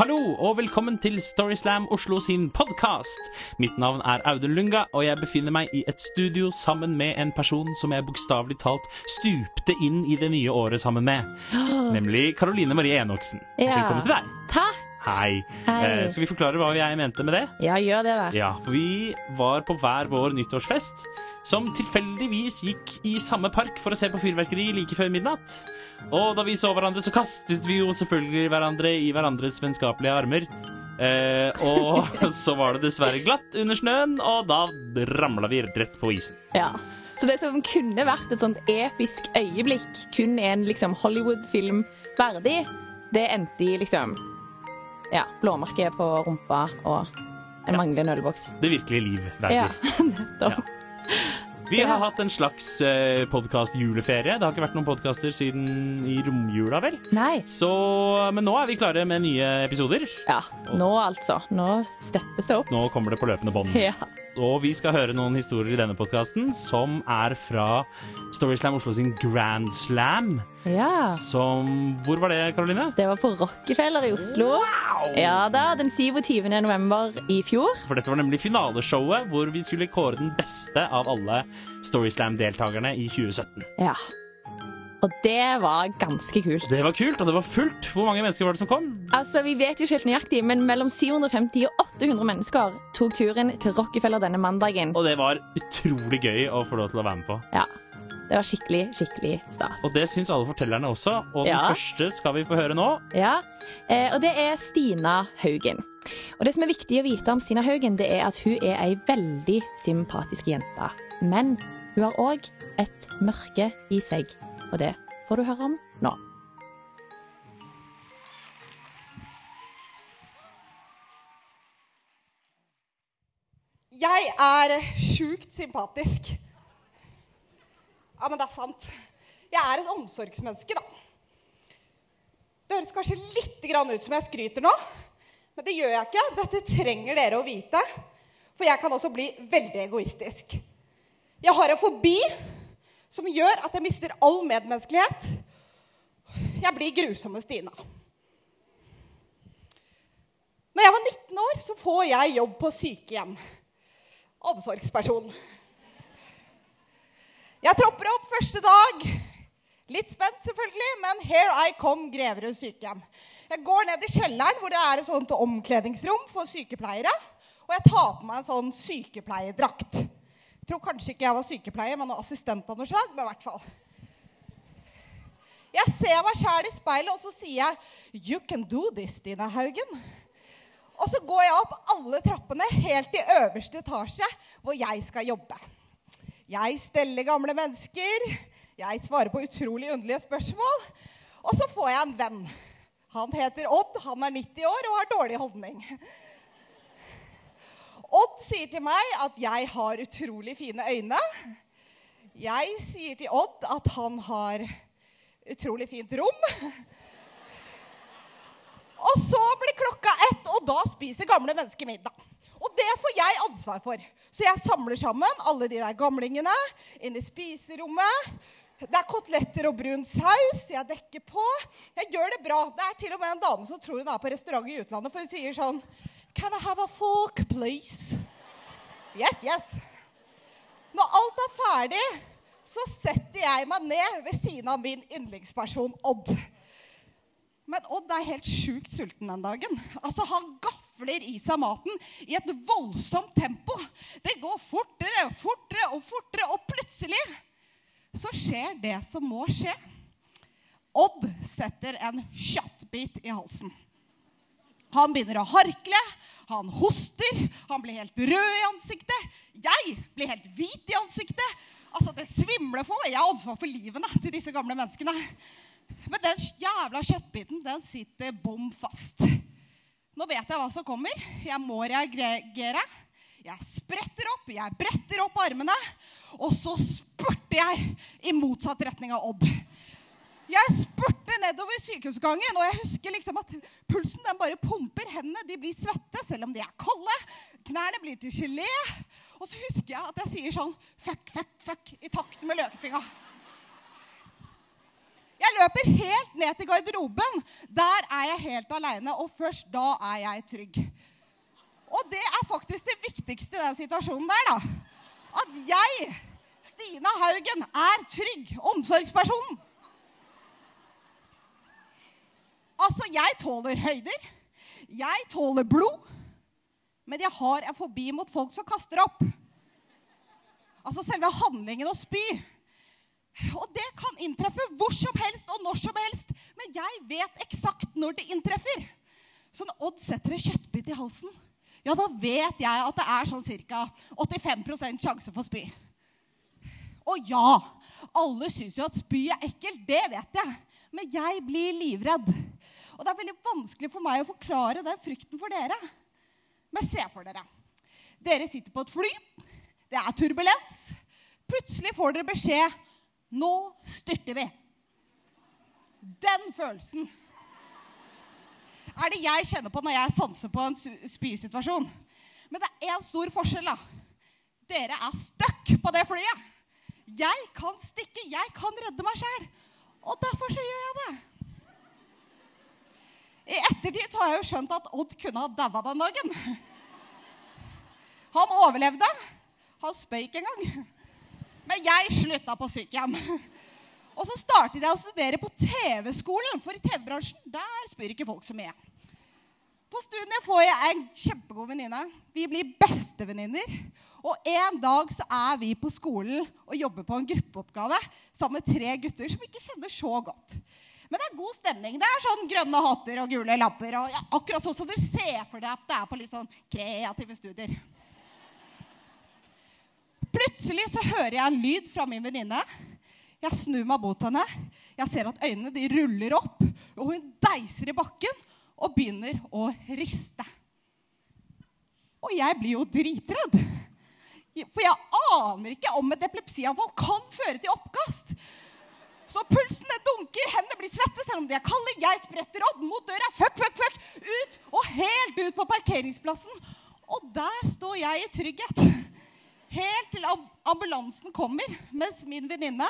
Hallo og velkommen til Storyslam Oslo sin podkast. Mitt navn er Audun Lunga, og jeg befinner meg i et studio sammen med en person som jeg bokstavelig talt stupte inn i det nye året sammen med. Nemlig Karoline Marie Enoksen. Ja. Velkommen til deg. Takk! Hei. Hei. Eh, skal vi forklare hva jeg mente med det? Ja, gjør det, da. Ja, for vi var på hver vår nyttårsfest, som tilfeldigvis gikk i samme park for å se på fyrverkeri like før midnatt. Og da vi så hverandre, så kastet vi jo selvfølgelig hverandre i hverandres vennskapelige armer. Eh, og så var det dessverre glatt under snøen, og da ramla vi rett på isen. Ja. Så det som kunne vært et sånt episk øyeblikk, kun en liksom Hollywood-film verdig, det endte i liksom ja, blåmerke på rumpa og en manglende ølboks. Det virkelige liv verdig. Ja, nettopp. Vi har hatt en slags eh, podkast-juleferie. Det har ikke vært noen podkaster siden i romjula, vel? Nei. Så, men nå er vi klare med nye episoder. Ja, nå altså. Nå steppes det opp. Nå kommer det på løpende bånd. Ja. Og vi skal høre noen historier i denne podkasten som er fra Storyslam Oslo sin Grand Slam. ja. Som Hvor var det, Karoline? Det var på Rockefeller i Oslo. Ja da, den 27. november i fjor. For dette var nemlig finaleshowet hvor vi skulle kåre den beste av alle Storyslam-deltakerne i 2017. Ja. Og det var ganske kult. Det var kult, og det var fullt. Hvor mange mennesker var det som kom? Altså, Vi vet jo ikke helt nøyaktig, men mellom 750 og 800 mennesker tok turen til Rockefeller denne mandagen. Og det var utrolig gøy å få lov til å være med på. Ja, Det var skikkelig, skikkelig stas. Og det syns alle fortellerne også. Og den Ja. første skal vi få høre nå. Ja, eh, Og det er Stina Haugen. Og det som er viktig å vite om Stina Haugen, det er at hun er ei veldig sympatisk jente. Men hun har òg et mørke i seg, og det får du høre om nå. Jeg er sjukt sympatisk. Ja, men det er sant. Jeg er et omsorgsmenneske, da. Det høres kanskje litt ut som jeg skryter nå, men det gjør jeg ikke. Dette trenger dere å vite, for jeg kan også bli veldig egoistisk. Jeg har en fobi som gjør at jeg mister all medmenneskelighet. Jeg blir grusomme Stina. Når jeg var 19 år, så får jeg jobb på sykehjem omsorgsperson. Jeg tropper opp første dag. Litt spent, selvfølgelig, men here I come, Greverud sykehjem. Jeg går ned i kjelleren, hvor det er et sånt omkledningsrom for sykepleiere. Og jeg tar på meg en sånn sykepleierdrakt. Tror kanskje ikke jeg var sykepleier, men assistent av noe slag. Men i hvert fall. Jeg ser meg sjæl i speilet, og så sier jeg You can do this, Dina Haugen. Og så går jeg opp alle trappene helt i øverste etasje, hvor jeg skal jobbe. Jeg steller gamle mennesker. Jeg svarer på utrolig underlige spørsmål. Og så får jeg en venn. Han heter Odd. Han er 90 år og har dårlig holdning. Odd sier til meg at jeg har utrolig fine øyne. Jeg sier til Odd at han har utrolig fint rom. Og så blir klokka ett, og da spiser gamle mennesker middag. Og det får jeg ansvar for. Så jeg samler sammen alle de der gamlingene inn i spiserommet. Det er koteletter og brun saus. Jeg dekker på. Jeg gjør det bra. Det er til og med en dame som tror hun er på restaurant i utlandet, for hun sier sånn Can I have a fork, please? Yes, yes. Når alt er ferdig, så setter jeg meg ned ved siden av min yndlingsperson Odd. Men Odd er helt sjukt sulten den dagen. Altså, Han gafler i seg maten i et voldsomt tempo. Det går fortere og fortere og fortere, og plutselig så skjer det som må skje. Odd setter en kjøttbit i halsen. Han begynner å harkle, han hoster, han blir helt rød i ansiktet. Jeg blir helt hvit i ansiktet. Altså, Det svimler for meg. Jeg har ansvar for livene til disse gamle menneskene. Men den jævla kjøttbiten den sitter bom fast. Nå vet jeg hva som kommer. Jeg må reagere. Jeg spretter opp, jeg bretter opp armene, og så spurter jeg i motsatt retning av Odd. Jeg spurter nedover sykehusgangen, og jeg husker liksom at pulsen den bare pumper. Hendene de blir svette, selv om de er kalde. Knærne blir til gelé. Og så husker jeg at jeg sier sånn fuck, fuck, fuck i takt med løkepinga. Jeg løper helt ned til garderoben. Der er jeg helt aleine, og først da er jeg trygg. Og det er faktisk det viktigste i den situasjonen der, da. At jeg, Stina Haugen, er trygg. Omsorgspersonen. Altså, jeg tåler høyder. Jeg tåler blod. Men jeg har en fobi mot folk som kaster opp. Altså selve handlingen å spy. Og det kan inntreffe hvor som helst og når som helst. Men jeg vet eksakt når det inntreffer. Så når Odd setter en kjøttbit i halsen, ja, da vet jeg at det er sånn ca. 85% sjanse for spy. Og ja, alle syns jo at spy er ekkelt. Det vet jeg. Men jeg blir livredd. Og det er veldig vanskelig for meg å forklare den frykten for dere. Men se for dere. Dere sitter på et fly. Det er turbulens. Plutselig får dere beskjed Nå styrter vi. Den følelsen er det jeg kjenner på når jeg sanser på en spysituasjon. Men det er én stor forskjell. da. Dere er stuck på det flyet. Jeg kan stikke, jeg kan redde meg sjæl. Og derfor så gjør jeg det. Ettertid så har jeg jo skjønt at Odd kunne ha daua den dagen. Han overlevde. Han spøy ikke engang. Men jeg slutta på sykehjem. Og så startet jeg å studere på TV-skolen, for i TV-bransjen der spyr ikke folk så mye. På studiet får jeg en kjempegod venninne. Vi blir bestevenninner. Og en dag så er vi på skolen og jobber på en gruppeoppgave sammen med tre gutter som vi ikke kjenner så godt. Men det er god stemning. Det er sånn grønne hatter og gule lapper. og ja, Akkurat sånn som dere ser for dere at det er på litt sånn kreative studier. Plutselig så hører jeg en lyd fra min venninne. Jeg snur meg mot henne. Jeg ser at øynene de ruller opp, og hun deiser i bakken og begynner å riste. Og jeg blir jo dritredd. For jeg aner ikke om et epilepsianfall kan føre til oppkast. Så pulsene dunker, hendene blir svette selv om de er kalde. Jeg spretter opp mot døra, fuck, fuck, fuck, ut og helt ut på parkeringsplassen. Og der står jeg i trygghet. Helt til ambulansen kommer, mens min venninne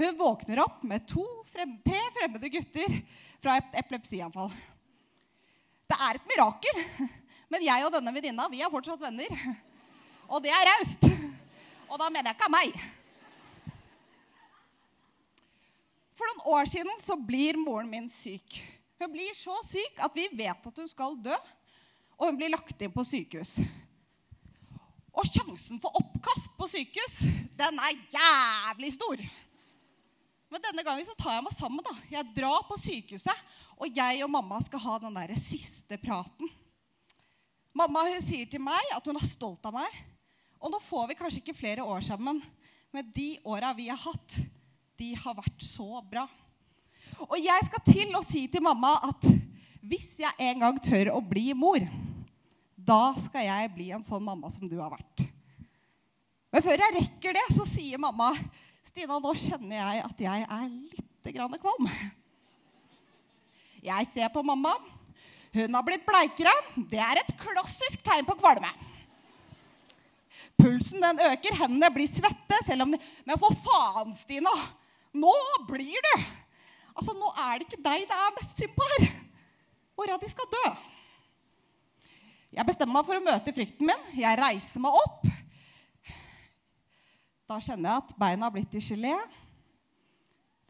hun våkner opp med frem, tre fremmede gutter fra epilepsianfall. Det er et mirakel. Men jeg og denne venninna vi er fortsatt venner. Og det er raust. Og da mener jeg ikke av meg. For noen år siden så blir moren min syk. Hun blir så syk at vi vet at hun skal dø, og hun blir lagt inn på sykehus. Og sjansen for oppkast på sykehus, den er jævlig stor. Men denne gangen så tar jeg meg sammen. da. Jeg drar på sykehuset, og jeg og mamma skal ha den der siste praten. Mamma hun sier til meg at hun er stolt av meg. Og nå får vi kanskje ikke flere år sammen, men de åra vi har hatt, de har vært så bra. Og jeg skal til å si til mamma at hvis jeg en gang tør å bli mor, da skal jeg bli en sånn mamma som du har vært. Men før jeg rekker det, så sier mamma Stina, nå kjenner jeg at jeg er litt grann kvalm. Jeg ser på mamma. Hun har blitt bleikere. Det er et klassisk tegn på kvalme. Pulsen den øker, hendene blir svette. selv om de, Men for faen, Stina! Nå blir du! Altså, Nå er det ikke deg det er mest synd på her. Mora di skal dø. Jeg bestemmer meg for å møte frykten min. Jeg reiser meg opp. Da kjenner jeg at beina har blitt i gelé.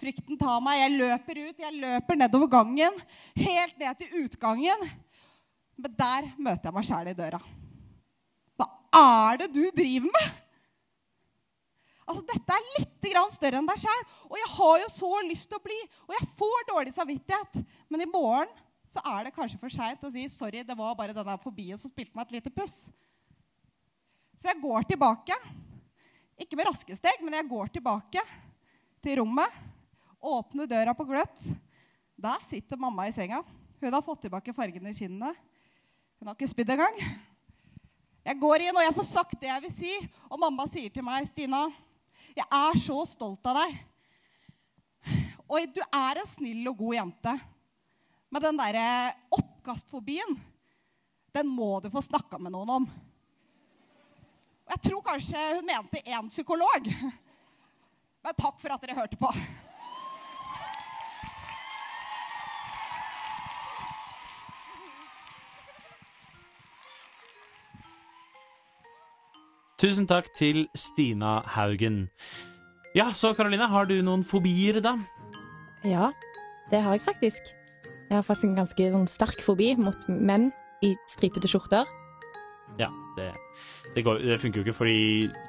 Frykten tar meg. Jeg løper ut. Jeg løper nedover gangen, helt ned til utgangen. Men der møter jeg meg sjæl i døra. Hva er det du driver med? Altså, Dette er litt større enn deg sjøl. Og jeg har jo så lyst til å bli. Og jeg får dårlig samvittighet. Men i morgen så er det kanskje for seint å si sorry, det var bare denne fobien som spilte meg et lite puss. Så jeg går tilbake. Ikke med raske steg, men jeg går tilbake til rommet. Åpner døra på gløtt. Der sitter mamma i senga. Hun har fått tilbake fargen i kinnene. Hun har ikke spydd engang. Jeg går inn, og jeg får sagt det jeg vil si. Og mamma sier til meg, 'Stina, jeg er så stolt av deg.' Og du er en snill og god jente. Men den derre oppkastfobien, den må du få snakka med noen om. Og jeg tror kanskje hun mente én psykolog. Men takk for at dere hørte på. Tusen takk til Stina Haugen. Ja, så Karoline, har du noen fobier, da? Ja, det har jeg faktisk. Jeg har faktisk en ganske sånn, sterk fobi mot menn i stripete skjorter. Ja, det, det, går, det funker jo ikke, fordi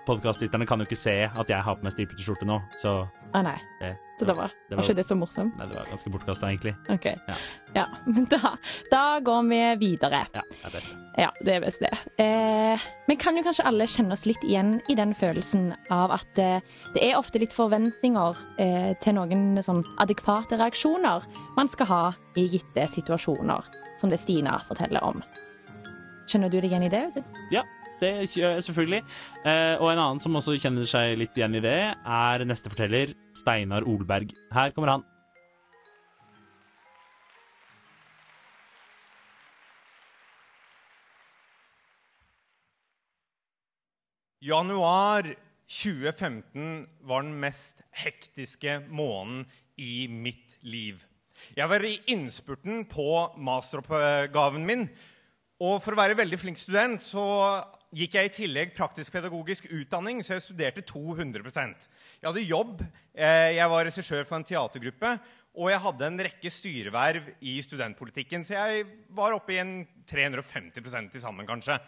podkastlytterne kan jo ikke se at jeg har på meg stripete skjorte nå, så Å nei, det, så det var, det var ikke det så morsomt? Nei, det var ganske bortkasta, egentlig. OK. Ja. Ja, men da, da går vi videre. Ja, det er best. Ja, det er best det. Eh, men kan jo kanskje alle kjenne oss litt igjen i den følelsen av at eh, det er ofte litt forventninger eh, til noen sånn adekvate reaksjoner man skal ha i gitte situasjoner, som det Stina forteller om. Kjenner du deg igjen i det? Ja, det gjør jeg selvfølgelig. Eh, og en annen som også kjenner seg litt igjen i det, er neste forteller, Steinar Olberg. Her kommer han. Januar 2015 var den mest hektiske måneden i mitt liv. Jeg var i innspurten på masteroppgaven min. Og for å være veldig flink student så gikk jeg i tillegg praktisk-pedagogisk utdanning, så jeg studerte 200% Jeg hadde jobb, eh, jeg var regissør for en teatergruppe, og jeg hadde en rekke styreverv i studentpolitikken, så jeg var oppe i en 350 til sammen, kanskje.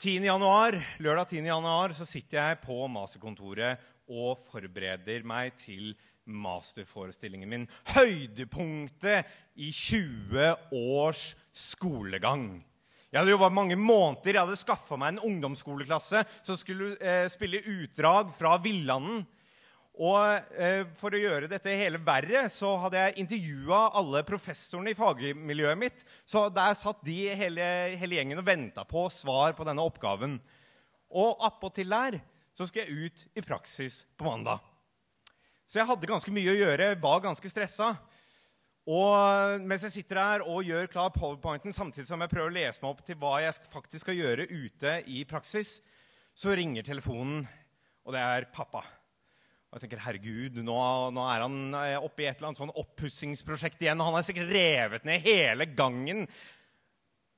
10. Januar, lørdag 10. januar så sitter jeg på masterkontoret og forbereder meg til masterforestillingen min. Høydepunktet i 20 års skolegang. Jeg hadde jobba mange måneder. Jeg hadde skaffa meg en ungdomsskoleklasse som skulle eh, spille utdrag fra Villanden. Og eh, For å gjøre dette hele verre så hadde jeg intervjua alle professorene i fagmiljøet mitt. Så der satt de hele, hele gjengen og venta på svar på denne oppgaven. Og appåtil der så skulle jeg ut i praksis på mandag. Så jeg hadde ganske mye å gjøre, var ganske stressa. Og mens jeg sitter her og gjør klar powerpointen samtidig som jeg prøver å lese meg opp til hva jeg faktisk skal gjøre ute i praksis, så ringer telefonen, og det er pappa. Og jeg tenker, herregud, nå, nå er han eh, oppe i et eller annet sånn oppussingsprosjekt igjen. og Han har sikkert revet ned hele gangen.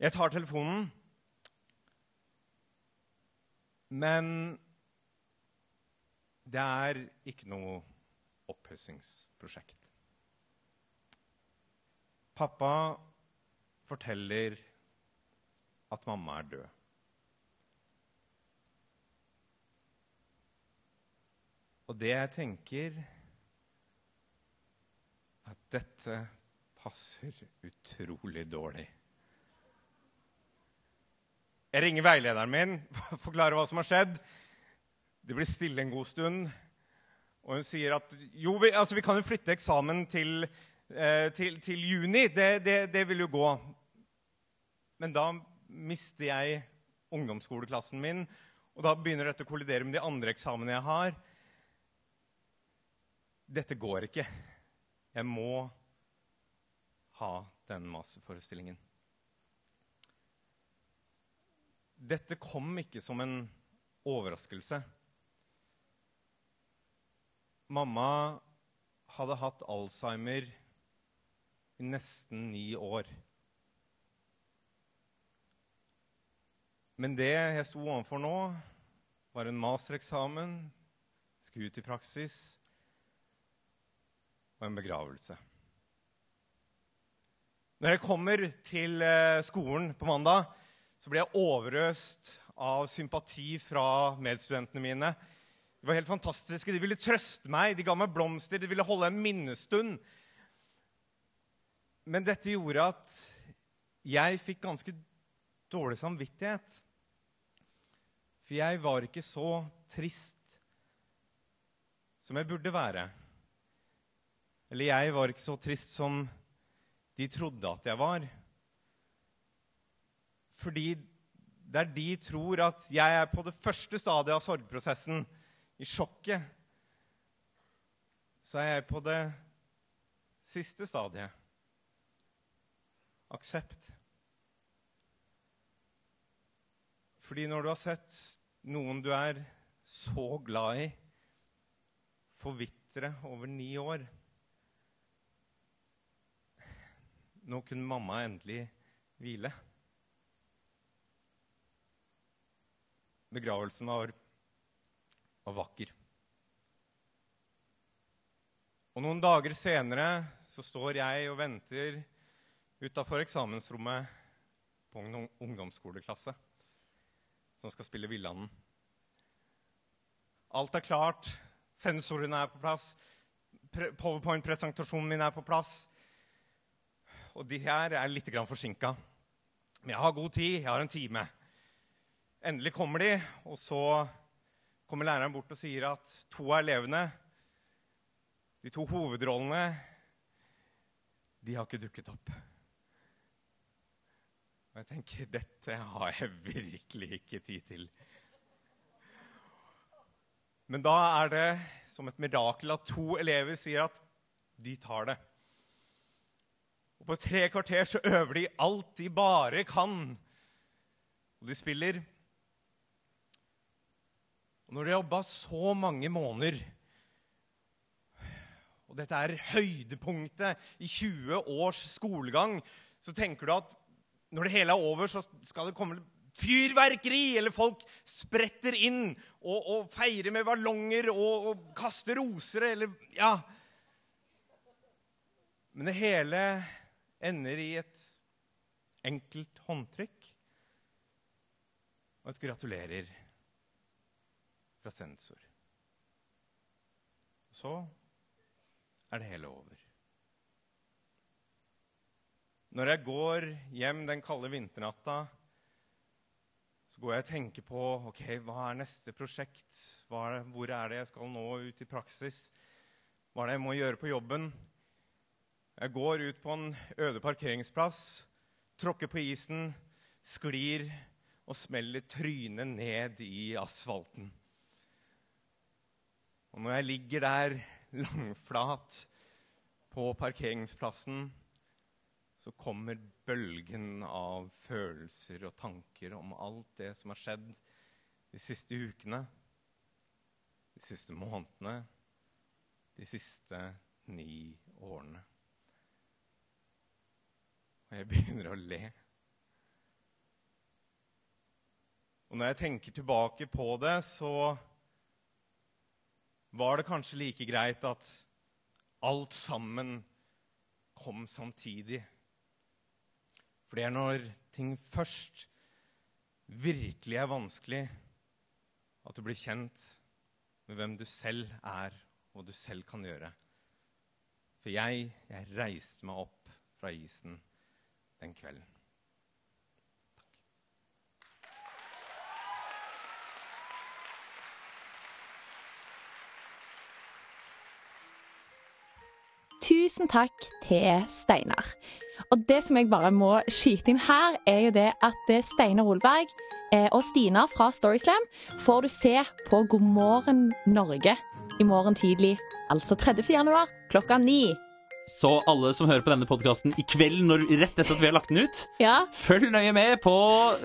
Jeg tar telefonen. Men det er ikke noe oppussingsprosjekt. Pappa forteller at mamma er død. Og det jeg tenker At dette passer utrolig dårlig. Jeg ringer veilederen min, forklarer hva som har skjedd. Det blir stille en god stund. Og hun sier at jo, vi, altså, vi kan jo flytte eksamen til, til, til juni. Det, det, det, vil jo gå. Men da mister jeg ungdomsskoleklassen min, og da begynner dette å kollidere med de andre eksamene jeg har. Dette går ikke. Jeg må ha den masterforestillingen. Dette kom ikke som en overraskelse. Mamma hadde hatt Alzheimer i nesten ni år. Men det jeg sto overfor nå, var en mastereksamen, skulle ut i praksis og en begravelse. Når jeg kommer til eh, skolen på mandag, så blir jeg overøst av sympati fra medstudentene mine. De var helt fantastiske. De ville trøste meg, de ga meg blomster, de ville holde en minnestund. Men dette gjorde at jeg fikk ganske dårlig samvittighet. For jeg var ikke så trist som jeg burde være. Eller jeg var ikke så trist som de trodde at jeg var. Fordi der de tror at jeg er på det første stadiet av sorgprosessen, i sjokket, så er jeg på det siste stadiet. Aksept. Fordi når du har sett noen du er så glad i, forvitre over ni år Nå kunne mamma endelig hvile. begravelsen var, var vakker. Og noen dager senere så står jeg og venter utafor eksamensrommet på en ungdomsskoleklasse som skal spille Villanden. Alt er klart. Sensorene er på plass. Powerpoint-presentasjonen min er på plass. Og de her er litt forsinka. Men jeg har god tid. Jeg har en time. Endelig kommer de, og så kommer læreren bort og sier at to av elevene, de to hovedrollene, de har ikke dukket opp. Og jeg tenker dette har jeg virkelig ikke tid til. Men da er det som et mirakel at to elever sier at de tar det. Og på tre kvarter så øver de alt de bare kan. Og de spiller. Og når de har jobba så mange måneder Og dette er høydepunktet i 20 års skolegang, så tenker du at når det hele er over, så skal det komme fyrverkeri, eller folk spretter inn og, og feirer med ballonger og, og kaster roser, eller Ja. Men det hele ender i et enkelt håndtrykk og et gratulerer fra sensor. Så er det hele over. Når jeg går hjem den kalde vinternatta, så går jeg og tenker på ok, hva er neste prosjekt. Er det, hvor er det jeg skal nå ut i praksis? Hva er det jeg må gjøre på jobben? Jeg går ut på en øde parkeringsplass, tråkker på isen, sklir og smeller trynet ned i asfalten. Og når jeg ligger der langflat på parkeringsplassen, så kommer bølgen av følelser og tanker om alt det som har skjedd de siste ukene, de siste månedene, de siste ni årene. Og jeg begynner å le. Og når jeg tenker tilbake på det, så var det kanskje like greit at alt sammen kom samtidig. For det er når ting først virkelig er vanskelig, at du blir kjent med hvem du selv er, og du selv kan gjøre. For jeg, jeg reiste meg opp fra isen den kvelden. Tusen takk til Steinar. Og det som jeg bare må skyte inn her, er jo det at eh, Steinar Olberg eh, og Stina fra Storyslam får du se på God morgen Norge i morgen tidlig, altså 30. januar klokka ni. Så alle som hører på denne podkasten i kveld, når, rett etter at vi har lagt den ut, Ja. følg nøye med på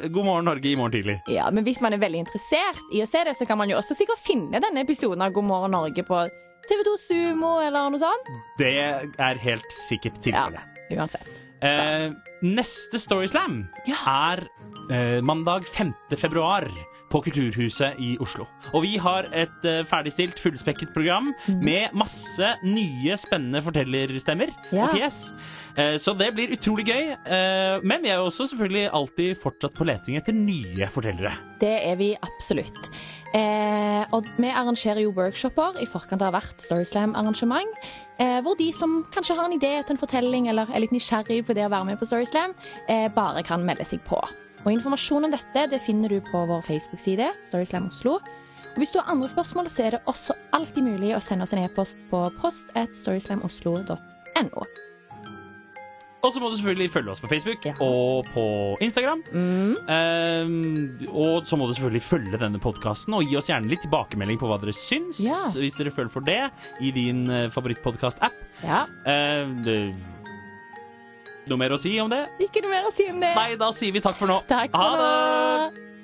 God morgen Norge i morgen tidlig. ja, men hvis man er veldig interessert i å se det, så kan man jo også sikkert finne denne episoden av God morgen Norge på TV2 Sumo eller noe sånt. Det er helt sikkert tilfellet. Uansett. Eh, neste Storyslam Ja. er eh, mandag 5. februar på Kulturhuset i Oslo. Og vi har et eh, ferdigstilt, fullspekket program Mhm. med masse nye, spennende fortellerstemmer Ja. og fjes. Eh, så det blir utrolig gøy. Eh, men vi er jo også selvfølgelig alltid fortsatt på leting etter nye fortellere. Det er vi absolutt. Eh, og vi arrangerer jo workshoper i forkant av hvert Storyslam-arrangement. Eh, hvor de som kanskje har en idé til en fortelling eller er litt nysgjerrig på det å være med på Storyslam, eh, bare kan melde seg på. Og Informasjon om dette det finner du på vår Facebook-side, Storyslam Oslo. Og hvis du har andre spørsmål, så er det også alltid mulig å sende oss en e-post på post at storyslamoslo.no. Og så må du selvfølgelig følge oss på Facebook Ja. og på Instagram. Mm. Um, og så må du selvfølgelig følge denne podkasten og gi oss gjerne litt tilbakemelding på hva dere syns. Ja. Hvis dere føler for det i din uh, favorittpodkast-app. Ja. Eh, det- noe mer å si om det? Ikke noe mer å si om det. Nei, da sier vi takk for nå. Takk Ha for det! nå.